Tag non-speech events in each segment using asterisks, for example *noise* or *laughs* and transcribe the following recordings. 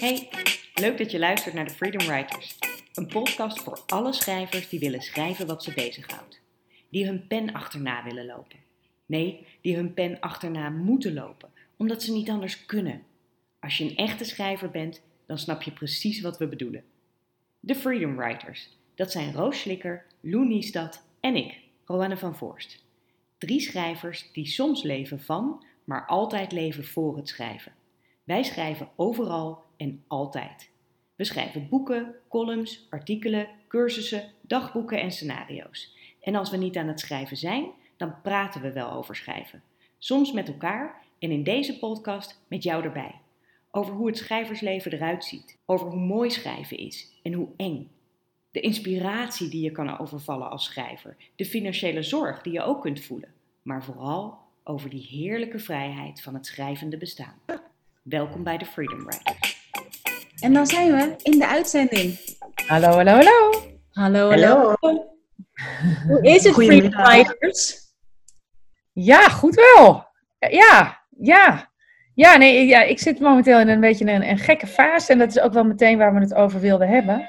Hey, leuk dat je luistert naar de Freedom Writers. Een podcast voor alle schrijvers die willen schrijven wat ze bezighoudt. Die hun pen achterna willen lopen. Nee, die hun pen achterna moeten lopen, omdat ze niet anders kunnen. Als je een echte schrijver bent, dan snap je precies wat we bedoelen. De Freedom Writers, dat zijn Roos Slikker, Lou Niestad en ik, Roanne van Voorst. Drie schrijvers die soms leven van, maar altijd leven voor het schrijven. Wij schrijven overal en altijd. We schrijven boeken, columns, artikelen, cursussen, dagboeken en scenario's. En als we niet aan het schrijven zijn, dan praten we wel over schrijven. Soms met elkaar en in deze podcast met jou erbij. Over hoe het schrijversleven eruit ziet, over hoe mooi schrijven is en hoe eng. De inspiratie die je kan overvallen als schrijver, de financiële zorg die je ook kunt voelen, maar vooral over die heerlijke vrijheid van het schrijvende bestaan. Welkom bij de Freedom Writers. En dan zijn we in de uitzending. Hallo, hallo, hallo. Hallo, hallo. Hoe is het, Freedom Writers? Ja, goed wel. Ja, ja. Ja, nee, ja, ik zit momenteel in een beetje een, een gekke fase. En dat is ook wel meteen waar we het over wilden hebben.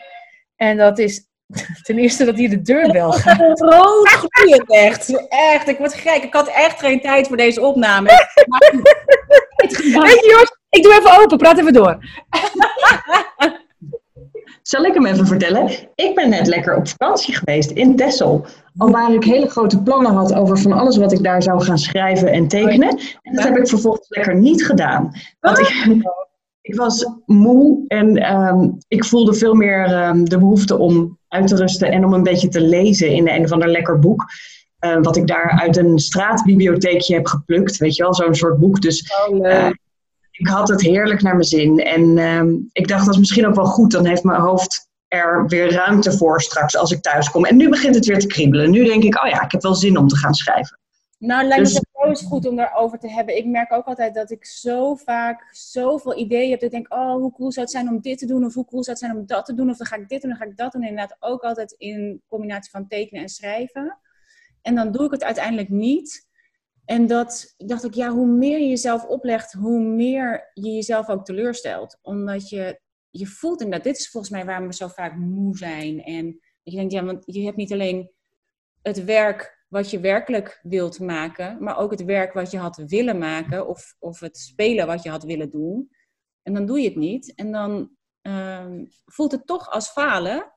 En dat is *laughs* ten eerste dat hier de deurbel gaat. Rood gloeiend, echt. Echt, ik word gek. Ik had echt geen tijd voor deze opname. *laughs* Weet je, ik doe even open, praat even door. Zal ik hem even vertellen? Ik ben net lekker op vakantie geweest in Texel. Al waar ik hele grote plannen had over van alles wat ik daar zou gaan schrijven en tekenen. En dat heb ik vervolgens lekker niet gedaan. Want ik, *laughs* ik was moe en ehm, ik voelde veel meer ehm, de behoefte om uit te rusten en om een beetje te lezen in een of ander lekker boek. Uh, wat ik daar uit een straatbibliotheekje heb geplukt, weet je wel, zo'n soort boek. Dus uh, ik had het heerlijk naar mijn zin. En uh, ik dacht, dat is misschien ook wel goed. Dan heeft mijn hoofd er weer ruimte voor straks als ik thuis kom. En nu begint het weer te kriebelen. Nu denk ik, oh ja, ik heb wel zin om te gaan schrijven. Nou, lijkt dus, me het goed om daarover te hebben. Ik merk ook altijd dat ik zo vaak zoveel ideeën heb. Dat ik denk, oh, hoe cool zou het zijn om dit te doen? Of hoe cool zou het zijn om dat te doen? Of dan ga ik dit doen, dan ga ik dat doen. Inderdaad ook altijd in combinatie van tekenen en schrijven. En dan doe ik het uiteindelijk niet. En dat dacht ik, ja, hoe meer je jezelf oplegt, hoe meer je jezelf ook teleurstelt. Omdat je, je voelt inderdaad, dit is volgens mij waarom we zo vaak moe zijn. En dat je denkt, ja, want je hebt niet alleen het werk wat je werkelijk wilt maken, maar ook het werk wat je had willen maken of, of het spelen wat je had willen doen. En dan doe je het niet. En dan um, voelt het toch als falen,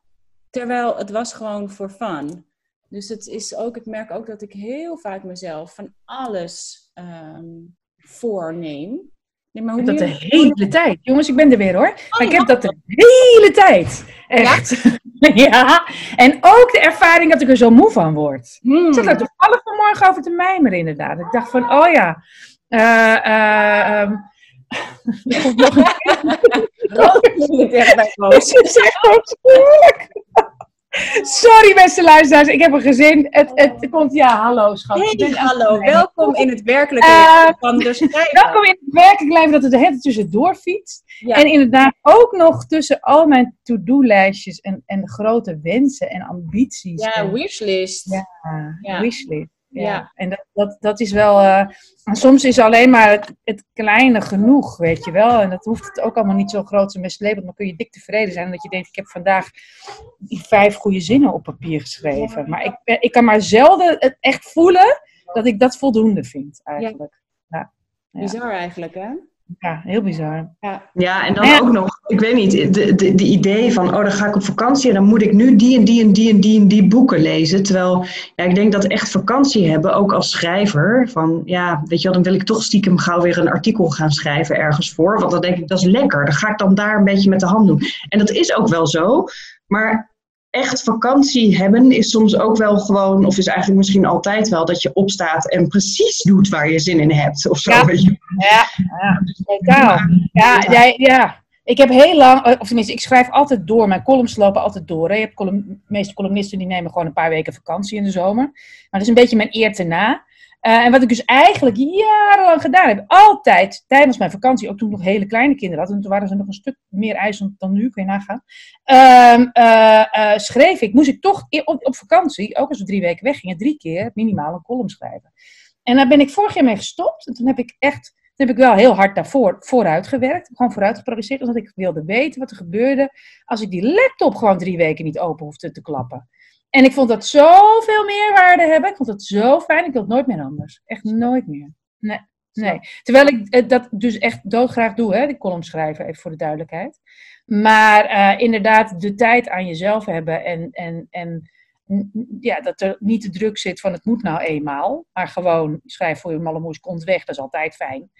terwijl het was gewoon voor fun. Dus het is ook, ik merk ook dat ik heel vaak mezelf van alles um, voorneem. Nee, maar hoe dat de hele tijd. Jongens, ik ben er weer hoor. Oh, maar ik heb dat de hele tijd. Echt. Ja? *laughs* ja? En ook de ervaring dat ik er zo moe van word. Hmm. Ik zat er toevallig vanmorgen over te mijmeren inderdaad. Ik dacht van, oh ja. Uh, uh, um, Rood echt bij Roos. Het is echt Sorry beste luisteraars, ik heb een gezin. Het, het komt, ja, hallo schat. Hey, hallo, welkom in het werkelijke leven uh, van de schrijver. *laughs* Welkom in het werkelijke leven dat het er hele tussendoor fietst. Ja. En inderdaad ook nog tussen al mijn to-do-lijstjes en, en grote wensen en ambities. Ja, en, wishlist. Ja, ja. wishlist. Ja. ja. En dat, dat, dat is wel. Uh, soms is alleen maar het, het, kleine genoeg, weet je wel. En dat hoeft het ook allemaal niet zo groot en best label. Dan kun je dik tevreden zijn. Dat je denkt: ik heb vandaag die vijf goede zinnen op papier geschreven. Maar ik, ik kan maar zelden het echt voelen dat ik dat voldoende vind, eigenlijk. Ja. Bizar eigenlijk, hè? Ja, heel bizar. Ja, ja en dan ook nog, ik weet niet, de, de, de idee van, oh dan ga ik op vakantie en dan moet ik nu die en die en die en die en die boeken lezen. Terwijl, ja, ik denk dat echt vakantie hebben, ook als schrijver, van ja, weet je wel, dan wil ik toch stiekem gauw weer een artikel gaan schrijven ergens voor. Want dan denk ik, dat is lekker, dan ga ik dan daar een beetje met de hand doen. En dat is ook wel zo, maar echt vakantie hebben is soms ook wel gewoon, of is eigenlijk misschien altijd wel, dat je opstaat en precies doet waar je zin in hebt. Of zo. Ja, ja, ja, totaal. Ja, ja, ja. Ik heb heel lang, eh, of tenminste, ik schrijf altijd door. Mijn columns lopen altijd door. Hè. Je hebt column, de meeste columnisten die nemen gewoon een paar weken vakantie in de zomer. Maar dat is een beetje mijn eer te na. Uh, en wat ik dus eigenlijk jarenlang gedaan heb, altijd tijdens mijn vakantie, ook toen ik nog hele kleine kinderen had, en toen waren ze nog een stuk meer eisend dan nu, kun je nagaan, uh, uh, schreef ik, moest ik toch op, op vakantie, ook als we drie weken weggingen, drie keer minimaal een column schrijven. En daar ben ik vorig jaar mee gestopt. En toen heb ik echt Toen heb ik wel heel hard daarvoor vooruit gewerkt. Gewoon vooruit geproduceerd, omdat ik wilde weten wat er gebeurde als ik die laptop gewoon drie weken niet open hoefde te klappen. En ik vond dat zoveel meerwaarde hebben. Ik vond het zo fijn. Ik wil het nooit meer anders. Echt nooit meer. Nee. Nee. Terwijl ik eh, dat dus echt doodgraag doe, hè, die column schrijven, even voor de duidelijkheid. Maar uh, inderdaad, de tijd aan jezelf hebben en, en, en ja, dat er niet de druk zit van het moet nou eenmaal, maar gewoon schrijf voor je malle moes komt weg, dat is altijd fijn.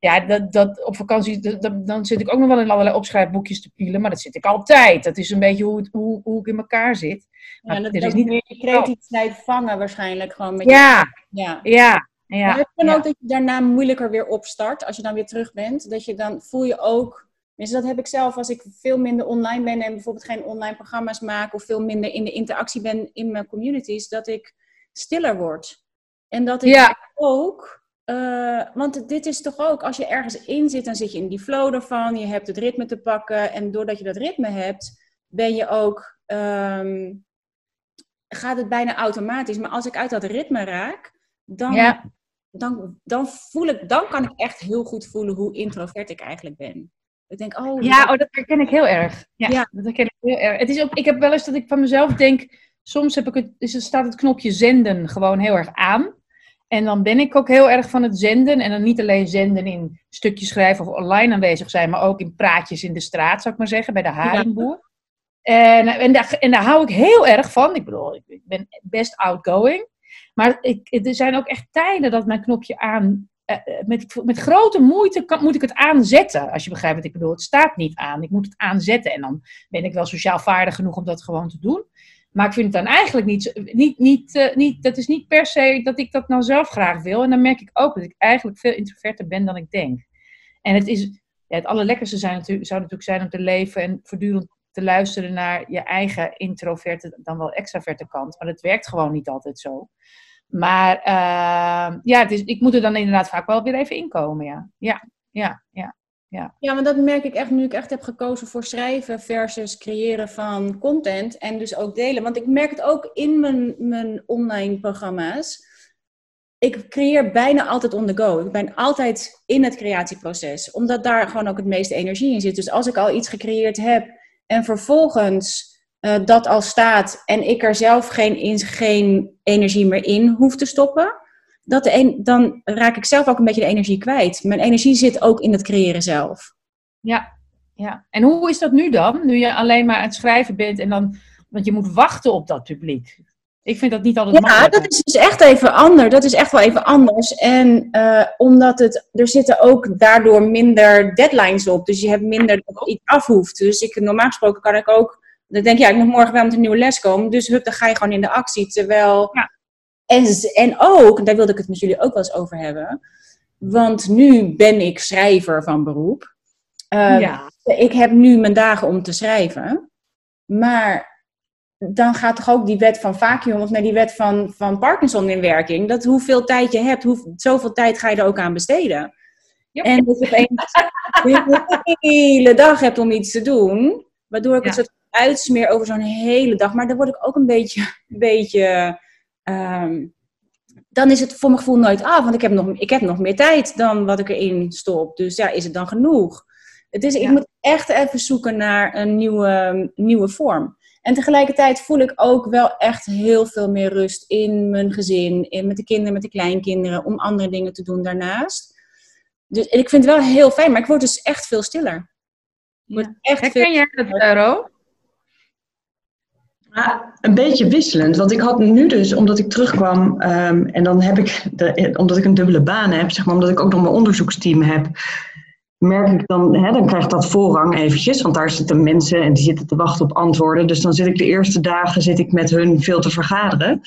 Ja, dat, dat, op vakantie, dat, dan zit ik ook nog wel in allerlei opschrijfboekjes te pielen, maar dat zit ik altijd. Dat is een beetje hoe, het, hoe, hoe ik in elkaar zit. Maar ja, dat is niet meer je creativiteit vangen waarschijnlijk gewoon met ja, ja, ja. Ja, maar het kan ook dat je daarna moeilijker weer opstart, als je dan weer terug bent. Dat je dan voel je ook dus dat heb ik zelf als ik veel minder online ben en bijvoorbeeld geen online programma's maak of veel minder in de interactie ben in mijn communities, dat ik stiller word. En dat ik ja. ook, uh, want dit is toch ook, als je ergens in zit, dan zit je in die flow ervan, je hebt het ritme te pakken en doordat je dat ritme hebt, ben je ook, um, gaat het bijna automatisch. Maar als ik uit dat ritme raak, dan, ja. dan, dan voel ik, dan kan ik echt heel goed voelen hoe introvert ik eigenlijk ben. Ik denk, oh... Ja, oh, dat herken ik heel erg. Ja, dat herken ik heel erg. Het is ook, ik heb wel eens dat ik van mezelf denk... Soms heb ik het, is, staat het knopje zenden gewoon heel erg aan. En dan ben ik ook heel erg van het zenden. En dan niet alleen zenden in stukjes schrijven of online aanwezig zijn... maar ook in praatjes in de straat, zou ik maar zeggen, bij de haringboer. En, en, daar, en daar hou ik heel erg van. Ik bedoel, ik ben best outgoing. Maar ik, er zijn ook echt tijden dat mijn knopje aan met, met grote moeite moet ik het aanzetten. Als je begrijpt wat ik bedoel. Het staat niet aan. Ik moet het aanzetten. En dan ben ik wel sociaal vaardig genoeg om dat gewoon te doen. Maar ik vind het dan eigenlijk niet, niet, niet, uh, niet, dat is niet per se dat ik dat nou zelf graag wil. En dan merk ik ook dat ik eigenlijk veel introverter ben dan ik denk. En het is, ja, het allerlekkerste zou natuurlijk zijn om te leven en voortdurend te luisteren naar je eigen introverte, dan wel extraverte kant. Maar dat werkt gewoon niet altijd zo. Maar uh, ja, het is, ik moet er dan inderdaad vaak wel weer even inkomen. Ja, ja, ja. ja. Ja. ja, maar dat merk ik echt nu ik echt heb gekozen voor schrijven versus creëren van content en dus ook delen. Want ik merk het ook in mijn, mijn online programma's. Ik creëer bijna altijd on the go. Ik ben altijd in het creatieproces, omdat daar gewoon ook het meeste energie in zit. Dus als ik al iets gecreëerd heb en vervolgens uh, dat al staat en ik er zelf geen, geen energie meer in hoef te stoppen, dat de een, dan raak ik zelf ook een beetje de energie kwijt. Mijn energie zit ook in het creëren zelf. Ja, ja. En hoe is dat nu dan? Nu je alleen maar aan het schrijven bent en dan, want je moet wachten op dat publiek. Ik vind dat niet altijd ja, makkelijk. Ja, dat is dus echt even anders. Dat is echt wel even anders. En uh, omdat het, er zitten ook daardoor minder deadlines op. Dus je hebt minder dat iets af hoeft. Dus ik, normaal gesproken kan ik ook dan denk je, ja, ik moet morgen wel met een nieuwe les komen. Dus hup, dan ga je gewoon in de actie. Terwijl... Ja. En, en ook, daar wilde ik het met jullie ook wel eens over hebben. Want nu ben ik schrijver van beroep. Uh, ja. Ik heb nu mijn dagen om te schrijven. Maar dan gaat toch ook die wet van vacuüm of nee, die wet van, van Parkinson in werking. Dat hoeveel tijd je hebt, hoe, zoveel tijd ga je er ook aan besteden. Yep. En dat je opeens *laughs* de hele dag hebt om iets te doen. Waardoor ik ja. een soort uitsmeer over zo'n hele dag. Maar dan word ik ook een beetje, een beetje um, dan is het voor mijn gevoel nooit af. Want ik heb, nog, ik heb nog meer tijd dan wat ik erin stop. Dus ja, is het dan genoeg? Het is, Ik moet echt even zoeken naar een nieuwe, nieuwe vorm. En tegelijkertijd voel ik ook wel echt heel veel meer rust in mijn gezin, in, met de kinderen, met de kleinkinderen, om andere dingen te doen daarnaast. Dus ik vind het wel heel fijn, maar ik word dus echt veel stiller. Ja. Echt Herken veel... jij dat, Ro? Een beetje wisselend, want ik had nu dus, omdat ik terugkwam um, en dan heb ik, de, omdat ik een dubbele baan heb, zeg maar, omdat ik ook nog mijn onderzoeksteam heb, merk ik dan, hè, dan krijgt dat voorrang eventjes, want daar zitten mensen en die zitten te wachten op antwoorden. Dus dan zit ik de eerste dagen zit ik met hun veel te vergaderen.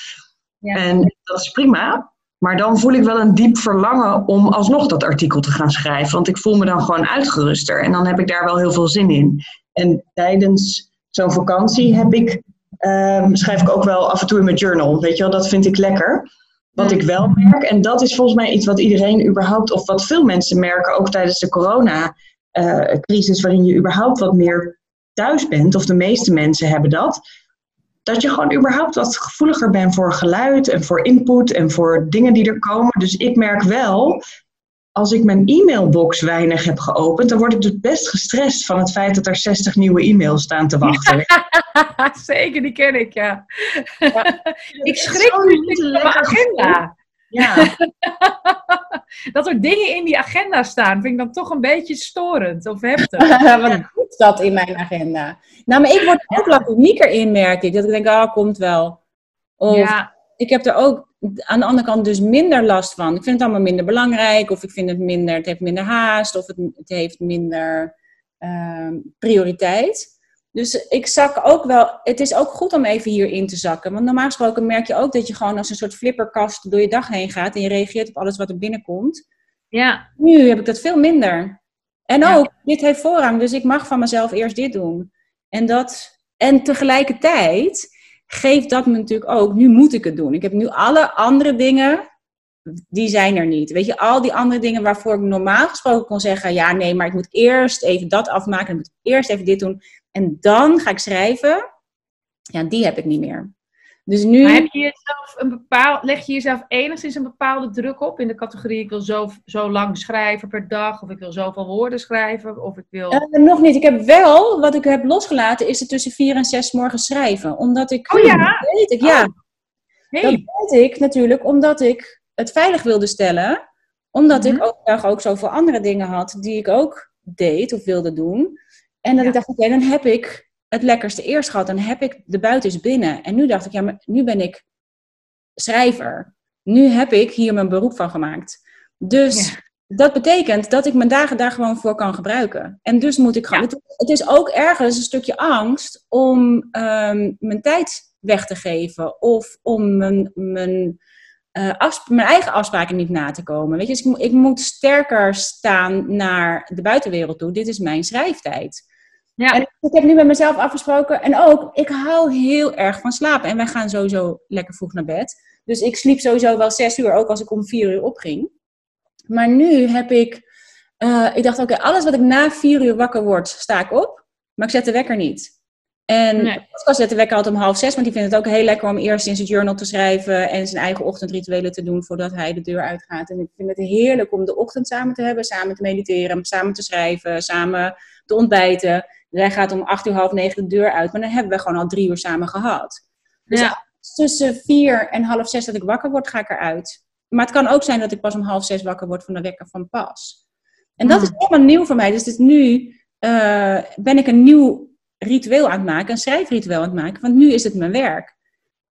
Ja. En dat is prima. Maar dan voel ik wel een diep verlangen om alsnog dat artikel te gaan schrijven. Want ik voel me dan gewoon uitgeruster. En dan heb ik daar wel heel veel zin in. En tijdens zo'n vakantie heb ik um, schrijf ik ook wel af en toe in mijn journal. Weet je wel, dat vind ik lekker. Wat ik wel merk, en dat is volgens mij iets wat iedereen überhaupt, of wat veel mensen merken, ook tijdens de corona-crisis, waarin je überhaupt wat meer thuis bent, of de meeste mensen hebben dat, dat je gewoon überhaupt wat gevoeliger bent voor geluid en voor input en voor dingen die er komen. Dus ik merk wel, als ik mijn e-mailbox weinig heb geopend, dan word ik dus best gestrest van het feit dat er 60 nieuwe e-mails staan te wachten. *laughs* Zeker, die ken ik, ja. *laughs* ik schrik niet van mijn agenda. Ja, *laughs* dat er dingen in die agenda staan, vind ik dan toch een beetje storend of heftig. Wat doet dat in mijn agenda? Nou, maar ik word er ook laconieker in, merk ik. Dat ik denk, ah, komt wel. Of Ja, ik heb er ook aan de andere kant dus minder last van. Ik vind het allemaal minder belangrijk, of ik vind het minder, het heeft minder haast, of het, het heeft minder ehm, prioriteit. Dus ik zak ook wel, het is ook goed om even hierin te zakken. Want normaal gesproken merk je ook dat je gewoon als een soort flipperkast door je dag heen gaat en je reageert op alles wat er binnenkomt. ja, Nu heb ik dat veel minder. En Ja. ook, dit heeft voorrang, dus ik mag van mezelf eerst dit doen. En, dat, en tegelijkertijd geeft dat me natuurlijk ook, nu moet ik het doen. Ik heb nu alle andere dingen, die zijn er niet. Weet je, al die andere dingen waarvoor ik normaal gesproken kon zeggen, ja nee, maar ik moet eerst even dat afmaken, ik moet eerst even dit doen. En dan ga ik schrijven. Ja, die heb ik niet meer. Dus nu... maar heb je jezelf een leg je jezelf enigszins een bepaalde druk op in de categorie ik wil zo, zo lang schrijven per dag, of ik wil zoveel woorden schrijven, of ik wil... Eh, nog niet. Ik heb wel, wat ik heb losgelaten, is het tussen vier en zes 's morgens schrijven. Omdat ik... Oh ja? Dat weet ik, ja. hey, Dat weet ik natuurlijk omdat ik het veilig wilde stellen. Omdat Mhm. ik overdag ook zoveel andere dingen had die ik ook deed of wilde doen. En dat Ja. ik dacht, oké, dan heb ik het lekkerste eerst gehad. Dan heb ik de buiten binnen. En nu dacht ik, ja, maar nu ben ik schrijver. Nu heb ik hier mijn beroep van gemaakt. Dus Ja. dat betekent dat ik mijn dagen daar gewoon voor kan gebruiken. En dus moet ik gewoon... Het, het is ook ergens een stukje angst om ehm, mijn tijd weg te geven. Of om mijn, mijn, eh, afsp- mijn eigen afspraken niet na te komen. Weet je, dus ik, ik moet sterker staan naar de buitenwereld toe. Dit is mijn schrijftijd. Ja. En ik heb nu met mezelf afgesproken. En ook, ik hou heel erg van slapen. En wij gaan sowieso lekker vroeg naar bed. Dus ik sliep sowieso wel zes uur, ook als ik om vier uur opging. Maar nu heb ik... eh, ik dacht, oké, alles wat ik na vier uur wakker word, sta ik op. Maar ik zet de wekker niet. En Nee. ik zet de wekker altijd om half zes. Want die vindt het ook heel lekker om eerst in zijn journal te schrijven. En zijn eigen ochtendrituelen te doen voordat hij de deur uitgaat. En ik vind het heerlijk om de ochtend samen te hebben. Samen te mediteren, samen te schrijven, samen te ontbijten. Dus hij gaat om acht uur, half negen de deur uit. Maar dan hebben we gewoon al drie uur samen gehad. Dus Ja. tussen vier en half zes dat ik wakker word, ga ik eruit. Maar het kan ook zijn dat ik pas om half zes wakker word van de wekker van pas. En dat Hmm. is helemaal nieuw voor mij. Dus is nu eh, ben ik een nieuw ritueel aan het maken, een schrijfritueel aan het maken. Want nu is het mijn werk.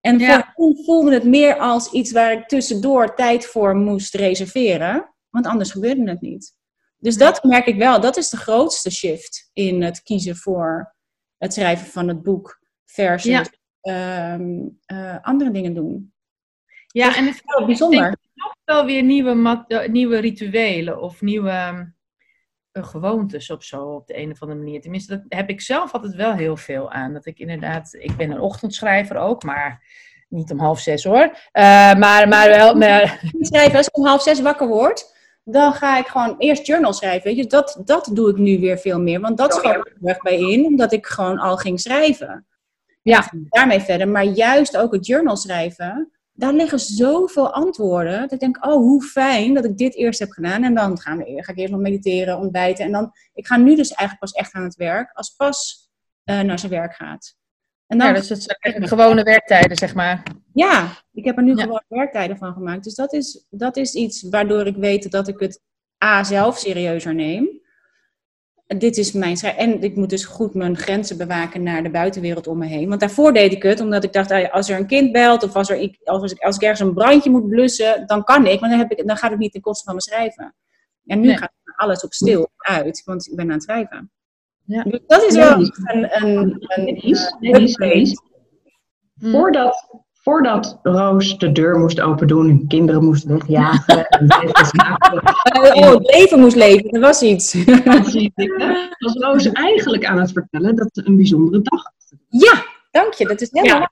En Ja. voorheen voelde het meer als iets waar ik tussendoor tijd voor moest reserveren. Want anders gebeurde het niet. Dus dat merk ik wel. Dat is de grootste shift in het kiezen voor het schrijven van het boek versus Ja. ehm, eh, andere dingen doen. ja, en het Wel bijzonder. wel weer nieuwe, mat- eh, nieuwe rituelen of nieuwe eh, gewoontes of zo op de een of andere manier. Tenminste, dat heb ik zelf altijd wel heel veel aan. Dat ik inderdaad, ik ben een ochtendschrijver ook, maar niet om half zes hoor. Maar, maar wel, maar, schrijven. Als ik om half zes wakker word, dan ga ik gewoon eerst journal schrijven. Weet je? Dat, dat doe ik nu weer veel meer. Want dat schoot er erg bij in, omdat ik gewoon al ging schrijven. Ja. En daarmee verder. Maar juist ook het journal schrijven, daar liggen zoveel antwoorden. Dat ik denk, oh, hoe fijn dat ik dit eerst heb gedaan. En dan gaan we, ga ik eerst nog mediteren, ontbijten. En dan, ik ga nu dus eigenlijk pas echt aan het werk, als pas eh, naar zijn werk gaat. En dan ja, dus het zijn gewone werktijden, zeg maar. ja, ik heb er nu Ja. gewoon werktijden van gemaakt. Dus dat is, dat is iets waardoor ik weet dat ik het A zelf serieuzer neem. Dit is mijn schrij- En ik moet dus goed mijn grenzen bewaken naar de buitenwereld om me heen. Want daarvoor deed ik het omdat ik dacht, ah als er een kind belt of als, er, ik- als, ik, als ik ergens een brandje moet blussen, dan kan ik. Maar dan, heb ik, dan gaat het niet ten koste van mijn schrijven. En nu Nee. gaat alles op stil uit, want ik ben aan het schrijven. Ja. Dus dat is wel een, een, een, upgrade. Denise. Hm. Voordat, voordat Roos de deur moest open doen en kinderen moest wegjagen. en *laughs* slapen, Oh, het leven moest leven, er was iets. was Roos eigenlijk aan het vertellen dat ze een bijzondere dag had. Ja, dank je. Dat is helemaal Ja.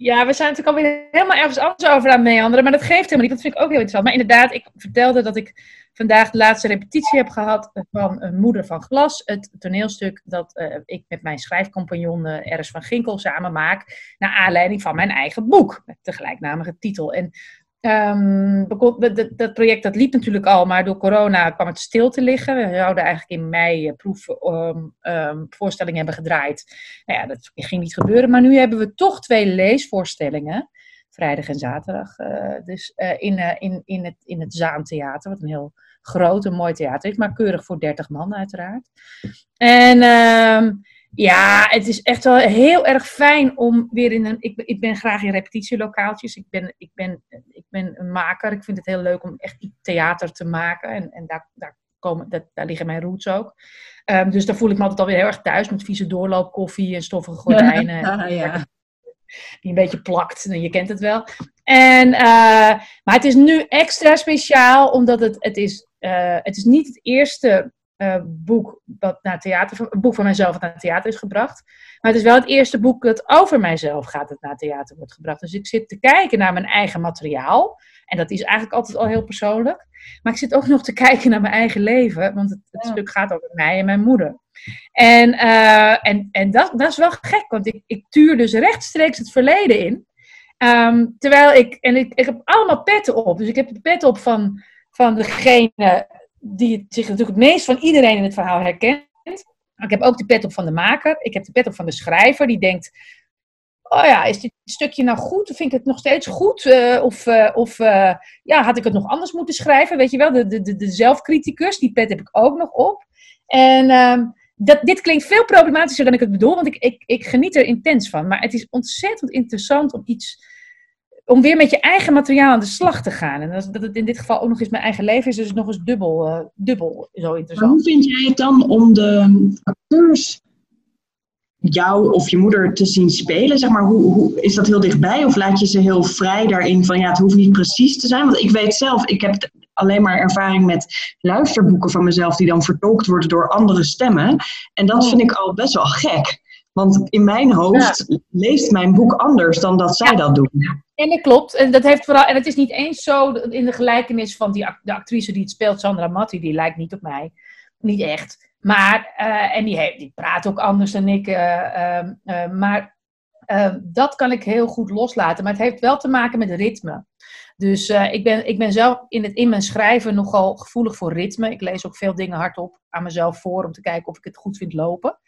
Ja, we zijn natuurlijk alweer helemaal ergens anders over aan het meanderen, maar dat geeft helemaal niet. Dat vind ik ook heel interessant. Maar inderdaad, ik vertelde dat ik vandaag de laatste repetitie heb gehad van een Moeder van Glas. Het toneelstuk dat eh, ik met mijn schrijfcompagnon eh Eris van Ginkel samen maak. Naar aanleiding van mijn eigen boek, met de gelijknamige titel. En ehm, dat, project dat liep natuurlijk al, maar door corona kwam het stil te liggen. We zouden eigenlijk in mei proefvoorstellingen hebben gedraaid. Nou ja, dat ging niet gebeuren. Maar nu hebben we toch twee leesvoorstellingen. Vrijdag en zaterdag. eh, dus eh, in, eh, in, in, het, in het Zaantheater. Wat een heel groot en mooi theater is. Maar keurig voor 30 man uiteraard. En ehm, ja, het is echt wel heel erg fijn om weer in een. Ik, ik ben graag in repetitielokaaltjes. Ik ben, ik, ben, ben een maker. Ik vind het heel leuk om echt theater te maken. En, en daar, daar, komen, dat, daar liggen mijn roots ook. Ehm, dus daar voel ik me altijd alweer heel erg thuis met vieze doorloopkoffie en stoffige gordijnen. *laughs* Ah, ja. Die een beetje plakt. Nou, Je kent het wel. En, eh, maar het is nu extra speciaal omdat het, het, is, eh, het is niet het eerste eh, boek dat naar theater, een boek van mijzelf dat naar het theater is gebracht. Maar het is wel het eerste boek dat over mijzelf gaat dat naar theater wordt gebracht. Dus ik zit te kijken naar mijn eigen materiaal. En dat is eigenlijk altijd al heel persoonlijk. Maar ik zit ook nog te kijken naar mijn eigen leven. Want het, het Ja. stuk gaat over mij en mijn moeder. En, eh, en, en dat, dat is wel gek. Want ik, ik tuur dus rechtstreeks het verleden in. Ehm, terwijl ik, en ik, ik heb allemaal petten op. Dus ik heb de pet op van, van degene die zich natuurlijk het meest van iedereen in het verhaal herkent. Ik heb ook de pet op van de maker. Ik heb de pet op van de schrijver die denkt: Oh ja, is dit stukje nou goed? Vind ik het nog steeds goed? Eh, of eh, of eh, ja, had ik het nog anders moeten schrijven? Weet je wel, de, de, de, de zelfcriticus, die pet heb ik ook nog op. En ehm, dat, dit klinkt veel problematischer dan ik het bedoel, want ik, ik, ik geniet er intens van. Maar het is ontzettend interessant om iets. Om weer met je eigen materiaal aan de slag te gaan. En dat, het in dit geval ook nog eens mijn eigen leven is, dus nog eens dubbel, eh, dubbel zo Maar interessant. hoe vind jij het dan om de acteurs jou of je moeder te zien spelen? Zeg maar, hoe, hoe, is dat heel dichtbij of laat je ze heel vrij daarin van ja, het hoeft niet precies te zijn? Want ik weet zelf, ik heb alleen maar ervaring met luisterboeken van mezelf die dan vertolkt worden door andere stemmen. En dat Oh. vind ik al best wel gek. Want in mijn hoofd leest mijn boek anders dan dat zij dat doen. En dat klopt. En, dat heeft vooral, en het is niet eens zo in de gelijkenis van die, de actrice die het speelt, Sandra Matti, die lijkt niet op mij. Niet echt. Maar, eh, en die, heeft, die praat ook anders dan ik. eh, ehm, eh, maar eh, dat kan ik heel goed loslaten. Maar het heeft wel te maken met ritme. Dus eh, ik, ben, ik ben zelf in, het, in mijn schrijven nogal gevoelig voor ritme. Ik lees ook veel dingen hardop aan mezelf voor om te kijken of ik het goed vind lopen.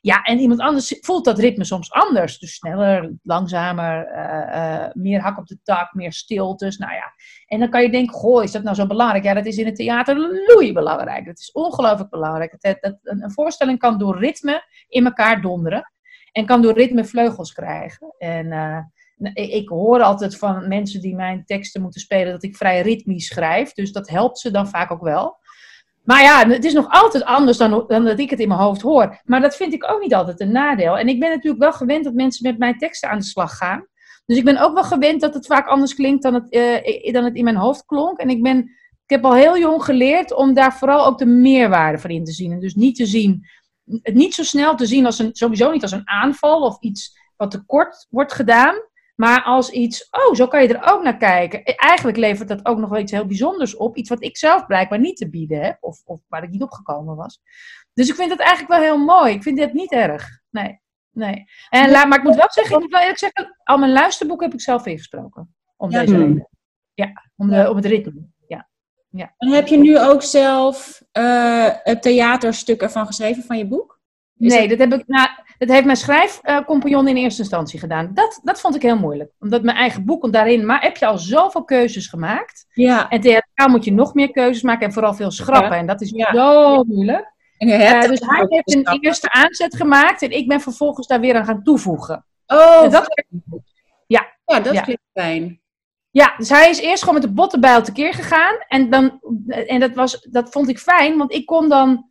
Ja, en iemand anders voelt dat ritme soms anders. Dus sneller, langzamer, eh, eh, meer hak op de tak, meer stiltes. Nou ja, en dan kan je denken, goh, is dat nou zo belangrijk? Ja, dat is in het theater loei belangrijk. Dat is ongelooflijk belangrijk. Het, dat, een, voorstelling kan door ritme in elkaar donderen. En kan door ritme vleugels krijgen. En eh, nou, ik hoor altijd van mensen die mijn teksten moeten spelen dat ik vrij ritmisch schrijf. Dus dat helpt ze dan vaak ook wel. Maar ja, het is nog altijd anders dan, dan dat ik het in mijn hoofd hoor. Maar dat vind ik ook niet altijd een nadeel. En ik ben natuurlijk wel gewend dat mensen met mijn teksten aan de slag gaan. Dus ik ben ook wel gewend dat het vaak anders klinkt dan het, eh, dan het in mijn hoofd klonk. En ik, ben, ik heb al heel jong geleerd om daar vooral ook de meerwaarde van in te zien. En dus niet te zien, het niet zo snel te zien als een, sowieso niet als een aanval of iets wat tekort wordt gedaan. Maar als iets, oh, zo kan je er ook naar kijken. Eigenlijk levert dat ook nog wel iets heel bijzonders op. Iets wat ik zelf blijkbaar niet te bieden heb. Of, of waar ik niet op gekomen was. Dus ik vind het eigenlijk wel heel mooi. Ik vind dit niet erg. Nee, nee. En, maar ik moet wel zeggen, ik moet wel eerlijk zeggen, al mijn luisterboeken heb ik zelf ingesproken. Om Ja. deze Hmm. reden. Ja, om, de, om het ritme. Ja. En heb je nu ook zelf eh, het theaterstuk ervan geschreven van je boek? Is Nee, dat, heb ik, nou, dat heeft mijn schrijfcompagnon in eerste instantie gedaan. Dat, dat vond ik heel moeilijk. Omdat mijn eigen boek, want daarin maar heb je al zoveel keuzes gemaakt. Ja. En theatraal moet je nog meer keuzes maken en vooral veel schrappen. En dat is Ja. zo moeilijk. En Eh, dus hij heeft een eerste aanzet gemaakt en ik ben vervolgens daar weer aan gaan toevoegen. Oh, En dat, ja, dat ja. klinkt fijn. ja, dus hij is eerst gewoon met de bottenbijl tekeer gegaan. En, dan, en dat, was, dat vond ik fijn, want ik kon dan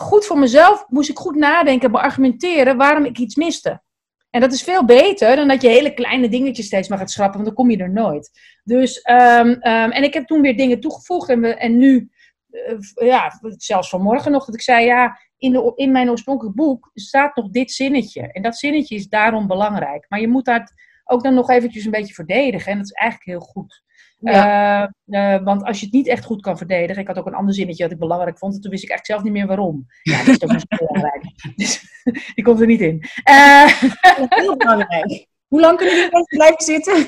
goed voor mezelf, moest ik goed nadenken, beargumenteren waarom ik iets miste. En dat is veel beter dan dat je hele kleine dingetjes steeds maar gaat schrappen, want dan kom je er nooit. Dus, ehm, ehm, en ik heb toen weer dingen toegevoegd en, we, en nu, eh, ja, zelfs vanmorgen nog, dat ik zei, ja, in, de, in mijn oorspronkelijk boek staat nog dit zinnetje. En dat zinnetje is daarom belangrijk. Maar je moet dat ook dan nog eventjes een beetje verdedigen. En dat is eigenlijk heel goed. Ja. Eh, want als je het niet echt goed kan verdedigen. Ik had ook een ander zinnetje dat ik belangrijk vond. En toen wist ik eigenlijk zelf niet meer waarom. Ja, dat is toch niet belangrijk. *laughs* Dus, die komt er niet in. Eh, Heel belangrijk. Hoe lang kunnen jullie blijven zitten?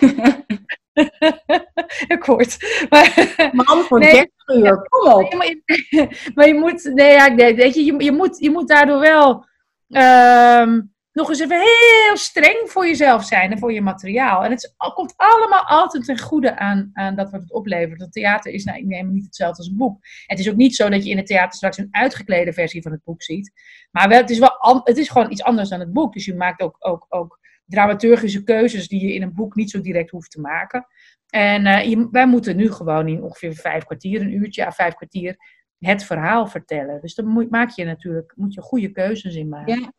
*laughs* Kort. Maar, Man voor Nee. 30 uur, kom op. Maar, je, *laughs* maar je moet, nee, ja, nee, weet je, je, je, moet, je moet daardoor wel ehm, nog eens even heel streng voor jezelf zijn en voor je materiaal. En het komt allemaal altijd ten goede aan, aan dat wat het oplevert. Het theater is nou, ik neem niet hetzelfde als een boek. Het is ook niet zo dat je in het theater straks een uitgeklede versie van het boek ziet. Maar wel, het, is wel, het is gewoon iets anders dan het boek. Dus je maakt ook, ook, ook dramaturgische keuzes die je in een boek niet zo direct hoeft te maken. En eh, wij moeten nu gewoon in ongeveer vijf kwartier, een uurtje à vijf kwartier, het verhaal vertellen. Dus dan moet, maak je natuurlijk moet je goede keuzes in maken. Ja.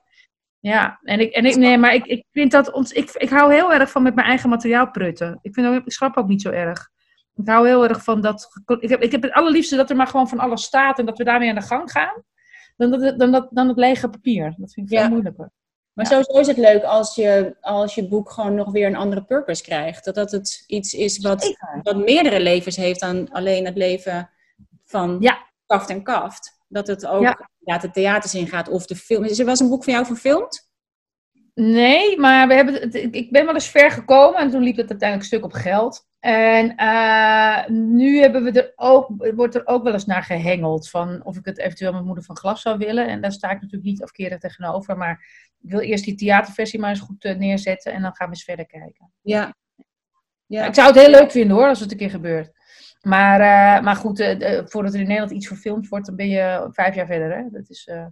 Ja, en ik, en ik, nee, maar ik, ik vind dat ons, ik, ik hou heel erg van met mijn eigen materiaal prutten. Ik vind ook, ik schrap ook niet zo erg. Ik hou heel erg van dat. Ik heb, ik heb het allerliefste dat er maar gewoon van alles staat en dat we daarmee aan de gang gaan. Dan, dat, dan, dat, dan het lege papier. Dat vind ik veel Ja. moeilijker. Maar Ja. sowieso is het leuk als je, als je boek gewoon nog weer een andere purpose krijgt. Dat dat het iets is wat, Zeker. wat meerdere levens heeft dan alleen het leven van Ja. kaft en kaft. Dat het ook Ja. ja. de theaters ingaat of de film. Is er wel eens een boek van jou verfilmd? Nee, maar we hebben het, ik ik ben wel eens ver gekomen en toen liep het uiteindelijk stuk op geld. En eh, nu hebben we er ook, wordt er ook wel eens naar gehengeld van of ik het eventueel met Moeder van Glas zou willen. En daar sta ik natuurlijk niet afkerig tegenover, maar ik wil eerst die theaterversie maar eens goed eh, neerzetten en dan gaan we eens verder kijken. Ja. ja. Ik zou het heel leuk vinden hoor, als het een keer gebeurt. Maar, eh, maar goed, eh, eh, voordat er in Nederland iets verfilmd wordt, dan ben je vijf jaar verder. Hè? Dat is, eh,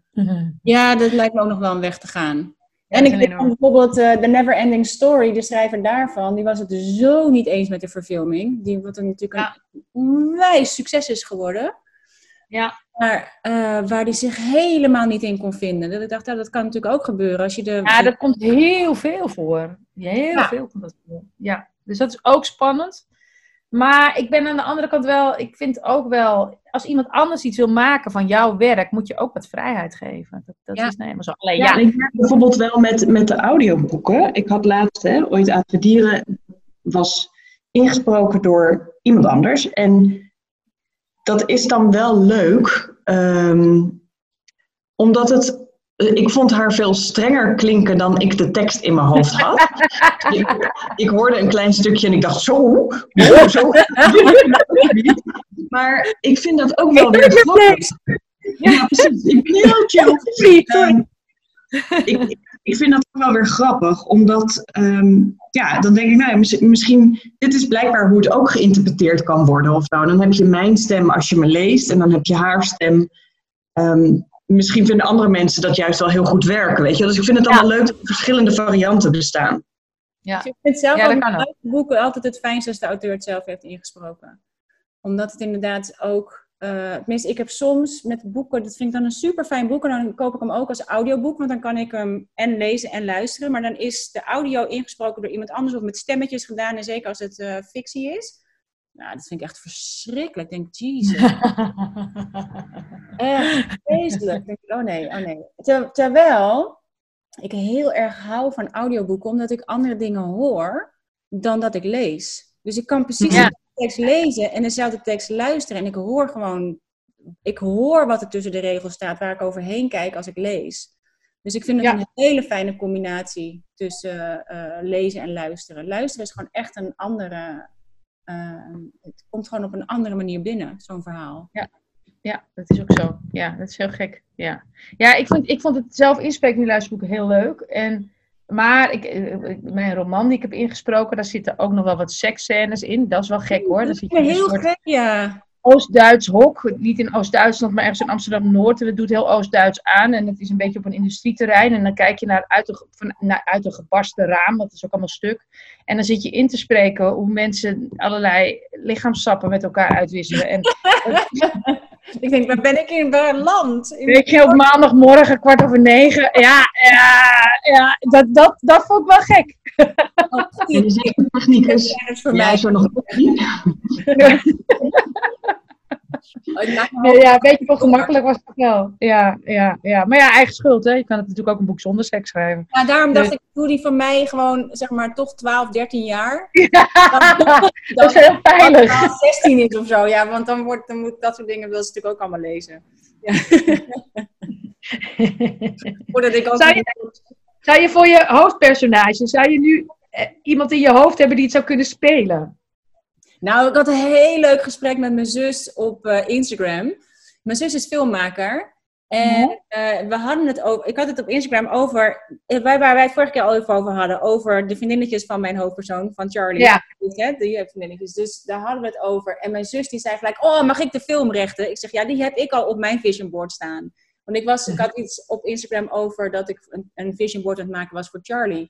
Ja, dat lijkt me ook nog wel een weg te gaan. Ja, en dat ik denk enorm. bijvoorbeeld eh The Never Ending Story, de schrijver daarvan, die was het dus zo niet eens met de verfilming. Die wat er natuurlijk een onwijs succes is geworden. Ja. Maar eh, waar die zich helemaal niet in kon vinden. Dat ik dacht, ja, dat kan natuurlijk ook gebeuren als je de... Ja, dat komt heel veel voor. Heel Ja. veel komt dat voor. Ja, dus dat is ook spannend. Maar ik ben aan de andere kant wel, ik vind ook wel, als iemand anders iets wil maken van jouw werk, moet je ook wat vrijheid geven. Dat, dat Ja. is nou helemaal zo. Alleen Ja, ja, ik merk bijvoorbeeld wel met, met de audioboeken. Ik had laatst, hè, ooit aan de dieren, was ingesproken door iemand anders. En dat is dan wel leuk, ehm, omdat het. Eh, Ik vond haar veel strenger klinken dan ik de tekst in mijn hoofd had. *laughs* ik, ik hoorde een klein stukje en ik dacht, zo, zo. Maar ik vind dat ook wel weer grappig. Ja, precies. Ik ben heel chill. Ik, ik vind dat ook wel weer grappig, omdat, ehm, ja, dan denk ik, nou, ja, misschien, dit is blijkbaar hoe het ook geïnterpreteerd kan worden of zo. Dan heb je mijn stem als je me leest en dan heb je haar stem. Ehm, misschien vinden andere mensen dat juist wel heel goed werken, weet je. Dus ik vind het Ja. wel leuk dat er verschillende varianten bestaan. ja. Ik vind zelf Ja, ook boeken altijd het fijnste als de auteur het zelf heeft ingesproken. Omdat het inderdaad ook... eh tenminste, ik heb soms met boeken... Dat vind ik dan een super fijn boek. En dan koop ik hem ook als audioboek. Want dan kan ik hem en lezen en luisteren. Maar dan is de audio ingesproken door iemand anders... of met stemmetjes gedaan. En zeker als het eh, fictie is. Nou, dat vind ik echt verschrikkelijk. Ik denk, jezus. Echt vreselijk. Denk, oh nee, oh nee. Ter- terwijl ik heel erg hou van audioboeken, omdat ik andere dingen hoor dan dat ik lees. Dus ik kan precies Ja. de tekst lezen en dezelfde tekst luisteren. En ik hoor gewoon, ik hoor wat er tussen de regels staat, waar ik overheen kijk als ik lees. Dus ik vind het Ja. een hele fijne combinatie tussen eh, lezen en luisteren. Luisteren is gewoon echt een andere. Eh, het komt gewoon op een andere manier binnen, zo'n verhaal. Ja, dat is ook zo. Ja, dat is heel gek. Ja, ja ik, vond, ik vond het zelf inspreken luisterboeken heel leuk. En, maar ik, eh, ik- mijn roman die ik heb ingesproken, daar zitten ook nog wel wat seksscènes in. Dat is wel gek hoor. In een heel soort gek, ja. Oost-Duits hok. Niet in Oost-Duitsland, maar ergens in Amsterdam-Noord. En het doet heel Oost-Duits aan. En het is een beetje op een industrieterrein. En dan kijk je naar uit, een, ge- van, naar, uit een gebarsten raam. Dat is ook allemaal stuk. En dan zit je in te spreken hoe mensen allerlei lichaamssappen met elkaar uitwisselen. En *laughs* Ik denk, waar ben ik in waar land? In- Weet je, op maandagmorgen, kwart over negen. Ja, ja, ja dat, dat, dat vond ik wel gek. En je zegt de technicus, Dat is voor jij mij. is er nog niet. *laughs* Oh, Nee, ja, een beetje ongemakkelijk was het wel. Ja, ja, ja. Maar ja, eigen schuld, hè. Je kan het natuurlijk ook een boek zonder seks schrijven. Ja, daarom dacht Nee. ik, doe die van mij gewoon, zeg maar, toch 12, 13 jaar. *laughs* dat is heel veilig. Als het 16 is of zo, ja, want dan, wordt, dan moet dat soort dingen wil ze natuurlijk ook allemaal lezen. Ja. *laughs* Voordat ik ook... Zou je- Zou je voor je hoofdpersonage, zou je nu eh, iemand in je hoofd hebben die het zou kunnen spelen? Nou, ik had een heel leuk gesprek met mijn zus op eh, Instagram. Mijn zus is filmmaker. En eh, we hadden het over, ik had het op Instagram over, waar, wij het vorige keer al even over hadden, over de vriendinnetjes van mijn hoofdpersoon, van Charlie. Ja. Die vriendinnetjes. Dus daar hadden we het over. En mijn zus die zei gelijk, oh, mag ik de filmrechten? Ik zeg, ja, die heb ik al op mijn vision board staan. Want ik, was, ik had *laughs* iets op Instagram over dat ik een, een vision board aan het maken was voor Charlie.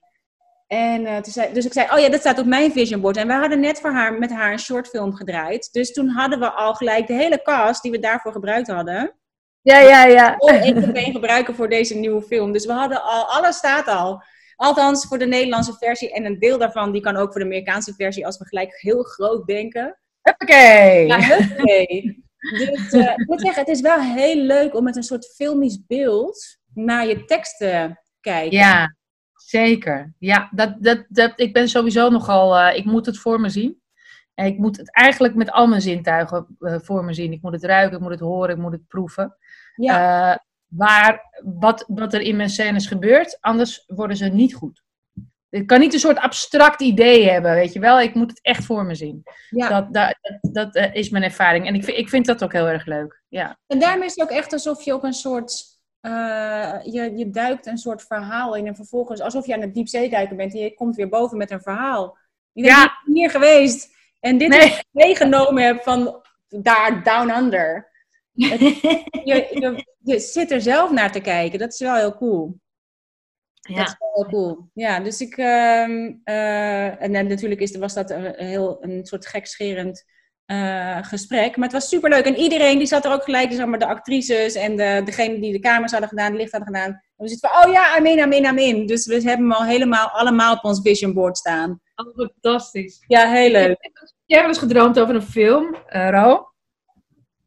En uh, toen zei, dus ik zei, oh ja, dat staat op mijn vision board. En we hadden net voor haar, met haar een shortfilm gedraaid. Dus toen hadden we al gelijk de hele cast die we daarvoor gebruikt hadden. Ja, ja, ja. Om één op één gebruiken voor deze nieuwe film. Dus we hadden al, alles staat al. Althans voor de Nederlandse versie. En een deel daarvan die kan ook voor de Amerikaanse versie als we gelijk heel groot denken. Oké. Ja, huppakee. Dus uh, ik moet zeggen, het is wel heel leuk om met een soort filmisch beeld naar je tekst te kijken. Ja, zeker. Ja, dat, dat, dat, ik ben sowieso nogal, uh, ik moet het voor me zien. En ik moet het eigenlijk met al mijn zintuigen uh, voor me zien. Ik moet het ruiken, ik moet het horen, ik moet het proeven. Ja. Waar, wat, wat er in mijn scènes gebeurt, anders worden ze niet goed. Ik kan niet een soort abstract idee hebben, weet je wel. Ik moet het echt voor me zien. Ja. Dat, dat, dat, dat uh, is mijn ervaring. En ik vind, ik vind dat ook heel erg leuk. Ja. En daarmee is het ook echt alsof je op een soort... Uh, je, je duikt een soort verhaal in en vervolgens alsof je aan het diepzee duiken bent en je komt weer boven met een verhaal. Je bent ja. hier geweest en dit nee. is meegenomen hebt van daar down under. *laughs* Je, je, zit er zelf naar te kijken. Dat is wel heel cool. Ja. Dat is wel heel cool. Ja, dus ik... Uh, uh, en natuurlijk is, was dat een, heel, een soort gekscherend uh, gesprek. Maar het was superleuk. En iedereen die zat er ook gelijk, zeg maar, de actrices en de, degene die de kamers hadden gedaan, de licht hadden gedaan. En we zitten van, oh ja, amen, amen, amen. Dus we hebben hem al helemaal allemaal op ons vision board staan. Oh, fantastisch. Ja, heel leuk. Jij hebt eens gedroomd over een film, uh, Ro?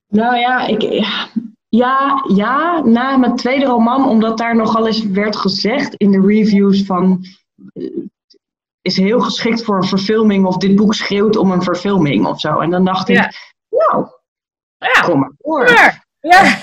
Nou ja, ik, ja, ja, na mijn tweede roman, omdat daar nogal eens werd gezegd in de reviews van... Uh, is heel geschikt voor een verfilming of dit boek schreeuwt om een verfilming of zo. En dan dacht ja. ik, nou, ja. kom maar voor. Ja. ja.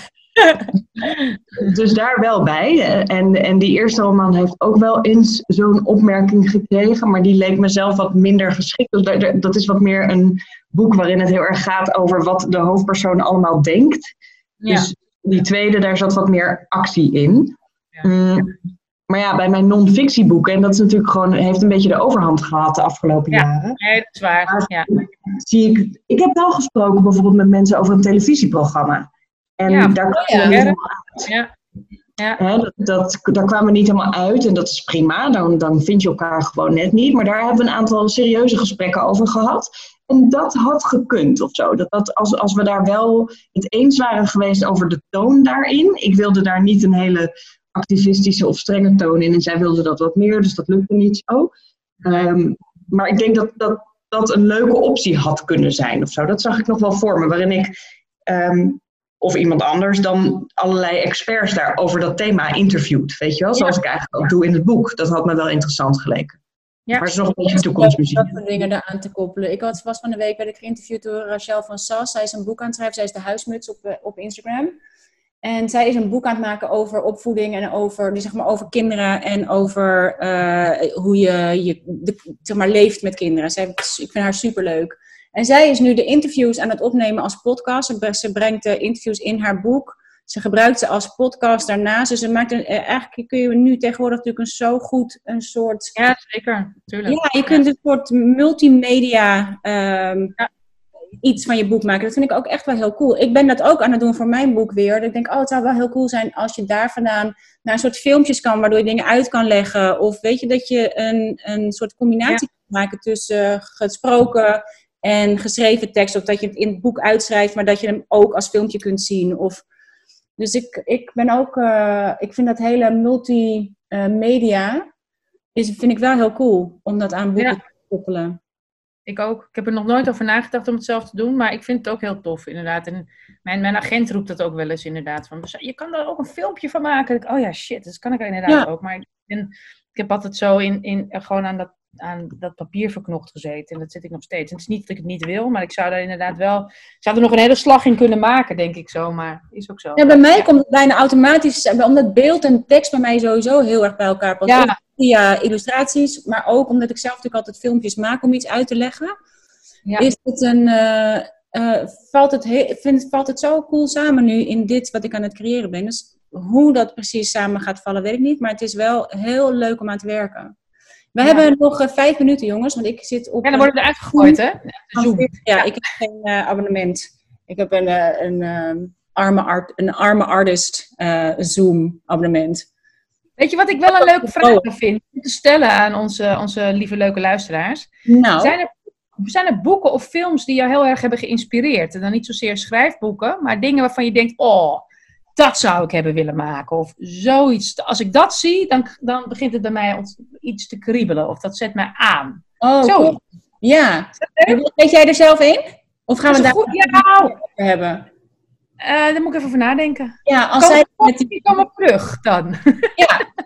dus daar wel bij. En, en die eerste roman heeft ook wel eens zo'n opmerking gekregen, maar die leek mezelf wat minder geschikt. Dat is wat meer een boek waarin het heel erg gaat over wat de hoofdpersoon allemaal denkt. Ja. Dus die tweede, daar zat wat meer actie in. Ja. Mm, maar ja, bij mijn non-fictieboeken, en dat is natuurlijk gewoon, heeft een beetje de overhand gehad de afgelopen ja. jaren. Nee, dat is waar. Ja. Zie ik, ik heb wel gesproken bijvoorbeeld met mensen over een televisieprogramma. En Ja, daar kwamen ja, we niet hè? helemaal uit. Ja. Ja. Hè, dat, dat, daar kwamen we niet helemaal uit en dat is prima. Dan, dan vind je elkaar gewoon net niet. Maar daar hebben we een aantal serieuze gesprekken over gehad. En dat had gekund of zo. Dat, dat als, als we daar wel het eens waren geweest over de toon daarin. Ik wilde daar niet een hele activistische of strenge toon in. En zij wilde dat wat meer, dus dat lukte niet zo. Ehm, maar ik denk dat, dat dat een leuke optie had kunnen zijn of zo. Dat zag ik nog wel voor me. Waarin ik, ehm, of iemand anders, dan allerlei experts daar over dat thema interviewt. Weet je wel? Zoals ik eigenlijk ook doe in het boek. Dat had me wel interessant geleken. Ja. Maar het is nog een beetje toekomstmuziek. Dat soort dingen eraan te koppelen. Ik had, was van de week werd ik geïnterviewd door Rachel van Sas. Zij is een boek aan het schrijven. Zij is de huismuts op, eh, op Instagram. En zij is een boek aan het maken over opvoeding en over, dus zeg maar, over kinderen en over eh, hoe je, je de, zeg maar, leeft met kinderen. Zij, ik vind haar superleuk. En zij is nu de interviews aan het opnemen als podcast. Ze brengt de interviews in haar boek. Ze gebruikt ze als podcast daarnaast. Dus ze maakt een, eh, eigenlijk kun je nu tegenwoordig natuurlijk een zo goed een soort Ja, zeker. Tuurlijk. ja, je kunt een soort multimedia ehm, iets van je boek maken. Dat vind ik ook echt wel heel cool. Ik ben dat ook aan het doen voor mijn boek weer. Dat ik denk, oh, het zou wel heel cool zijn als je daar vandaan naar een soort filmpjes kan, waardoor je dingen uit kan leggen. Of weet je, dat je een, een soort combinatie kan maken tussen gesproken en geschreven tekst. Of dat je het in het boek uitschrijft, maar dat je hem ook als filmpje kunt zien. Of, dus ik, ik ben ook, eh, ik vind dat hele multimedia, is, vind ik wel heel cool om dat aan boeken Ja. te koppelen. Ik ook. Ik heb er nog nooit over nagedacht om het zelf te doen, maar ik vind het ook heel tof, inderdaad. En mijn, mijn agent roept dat ook wel eens, inderdaad. Van, je kan daar ook een filmpje van maken. Ik, oh ja, shit, dat kan ik inderdaad Ja. ook. Maar ik, ben, ik heb altijd zo in, in, gewoon aan dat, aan dat papier verknocht gezeten. En dat zit ik nog steeds. En het is niet dat ik het niet wil, maar ik zou daar inderdaad wel... Ik zou er nog een hele slag in kunnen maken, denk ik zo. Maar is ook zo. Ja, bij mij komt het bijna automatisch, omdat beeld en tekst bij mij sowieso heel erg bij elkaar passen. Ja. Via illustraties, maar ook omdat ik zelf natuurlijk altijd filmpjes maak om iets uit te leggen. Ja. is het een, eh, eh, valt, het he- vind, valt het zo cool samen nu in dit wat ik aan het creëren ben. Dus hoe dat precies samen gaat vallen, weet ik niet. Maar het is wel heel leuk om aan te werken. We Ja. hebben nog eh, vijf minuten, jongens, want ik zit op... Ja, dan worden we eruit gegooid, hè? Zoom. Ja, ik heb geen eh, abonnement. Ik heb een, eh, een, ehm, arme, art, een arme artist eh, Zoom abonnement. Weet je wat ik wel een leuke vraag Oh. vind om te stellen aan onze, onze lieve leuke luisteraars? Nou, Zijn, er, zijn er boeken of films die jou heel erg hebben geïnspireerd? En dan niet zozeer schrijfboeken, maar dingen waarvan je denkt, oh, dat zou ik hebben willen maken. Of zoiets. Als ik dat zie, dan, dan begint het bij mij iets te kriebelen. Of dat zet mij aan. oh, Zo. cool. Ja. Weet jij er zelf in? Of gaan we daar een goed- ja, over hebben? eh, daar moet ik even over nadenken. Ja, als Kom, zij met die kom op terug dan.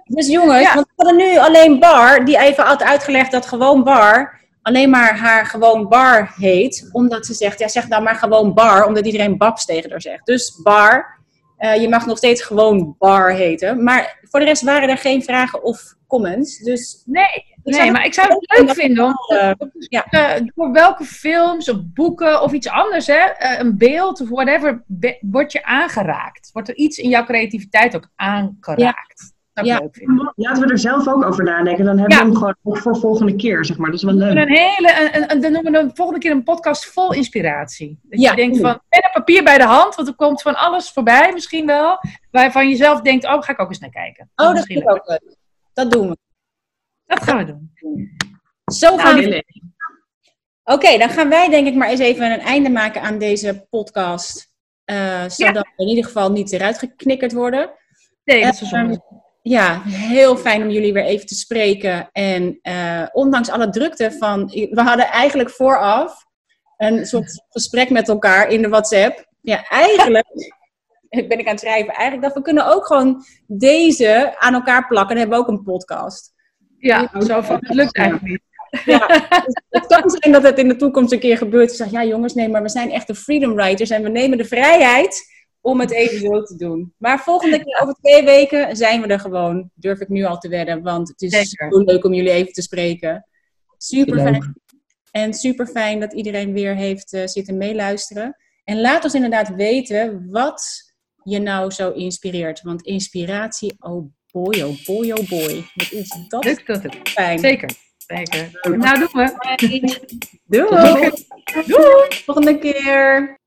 Dus jongens, *laughs* Ja. want we hadden nu alleen Bar, die even had uitgelegd dat gewoon Bar alleen maar haar gewoon Bar heet. Omdat ze zegt, ja zeg nou maar gewoon Bar, omdat iedereen Babs tegen haar zegt. Dus Bar, eh, je mag nog steeds gewoon Bar heten. Maar voor de rest waren er geen vragen of comments. Dus Nee, nee maar ik zou het leuk vinden om eh, ja. eh, door welke films of boeken of iets anders, hè, eh, een beeld of whatever, word je aangeraakt? Wordt er iets in jouw creativiteit ook aangeraakt? Ik Ja. leuk vinden. Laten we er zelf ook over nadenken. Dan hebben Ja. we hem gewoon ook voor volgende keer, zeg maar. Dat is wel We doen leuk. Een hele, een, een, dan noemen we de volgende keer een podcast vol inspiratie. Dat Ja. je denkt van, en papier bij de hand, want er komt van alles voorbij misschien wel, waarvan je zelf denkt, oh, ga ik ook eens naar kijken. Oh, dat Misschien vind ik ook leuk. Dat doen we. Dat gaan we doen. Zo gaan Nou, we. Lily. Oké, dan gaan wij denk ik maar eens even een einde maken aan deze podcast. eh, zodat we in ieder geval niet eruit geknikkerd worden. Nee, dat is zo zonde. Ja, heel fijn om jullie weer even te spreken. En eh, ondanks alle drukte van... We hadden eigenlijk vooraf een soort gesprek met elkaar in de WhatsApp. Ja, eigenlijk *laughs* ben ik aan het schrijven. Eigenlijk dat we kunnen ook gewoon deze aan elkaar plakken. Dan hebben we ook een podcast. Ja, zo van, het lukt eigenlijk niet. Ja, dus het kan zijn dat het in de toekomst een keer gebeurt. Ik zeg, ja jongens, nee, maar we zijn echte freedom writers. En we nemen de vrijheid om het even zo te doen. Maar volgende keer, over twee weken, zijn we er gewoon. Durf ik nu al te wedden. Want het is Zeker. zo leuk om jullie even te spreken. Super Leuk. fijn. En super fijn dat iedereen weer heeft eh, zitten meeluisteren. En laat ons inderdaad weten wat je nou zo inspireert. Want inspiratie, oh boy, oh boy, oh boy. Wat is dat Lukt dat ook. fijn. Zeker. Zeker. Nou, doen we. Doei! Doei. Volgende keer!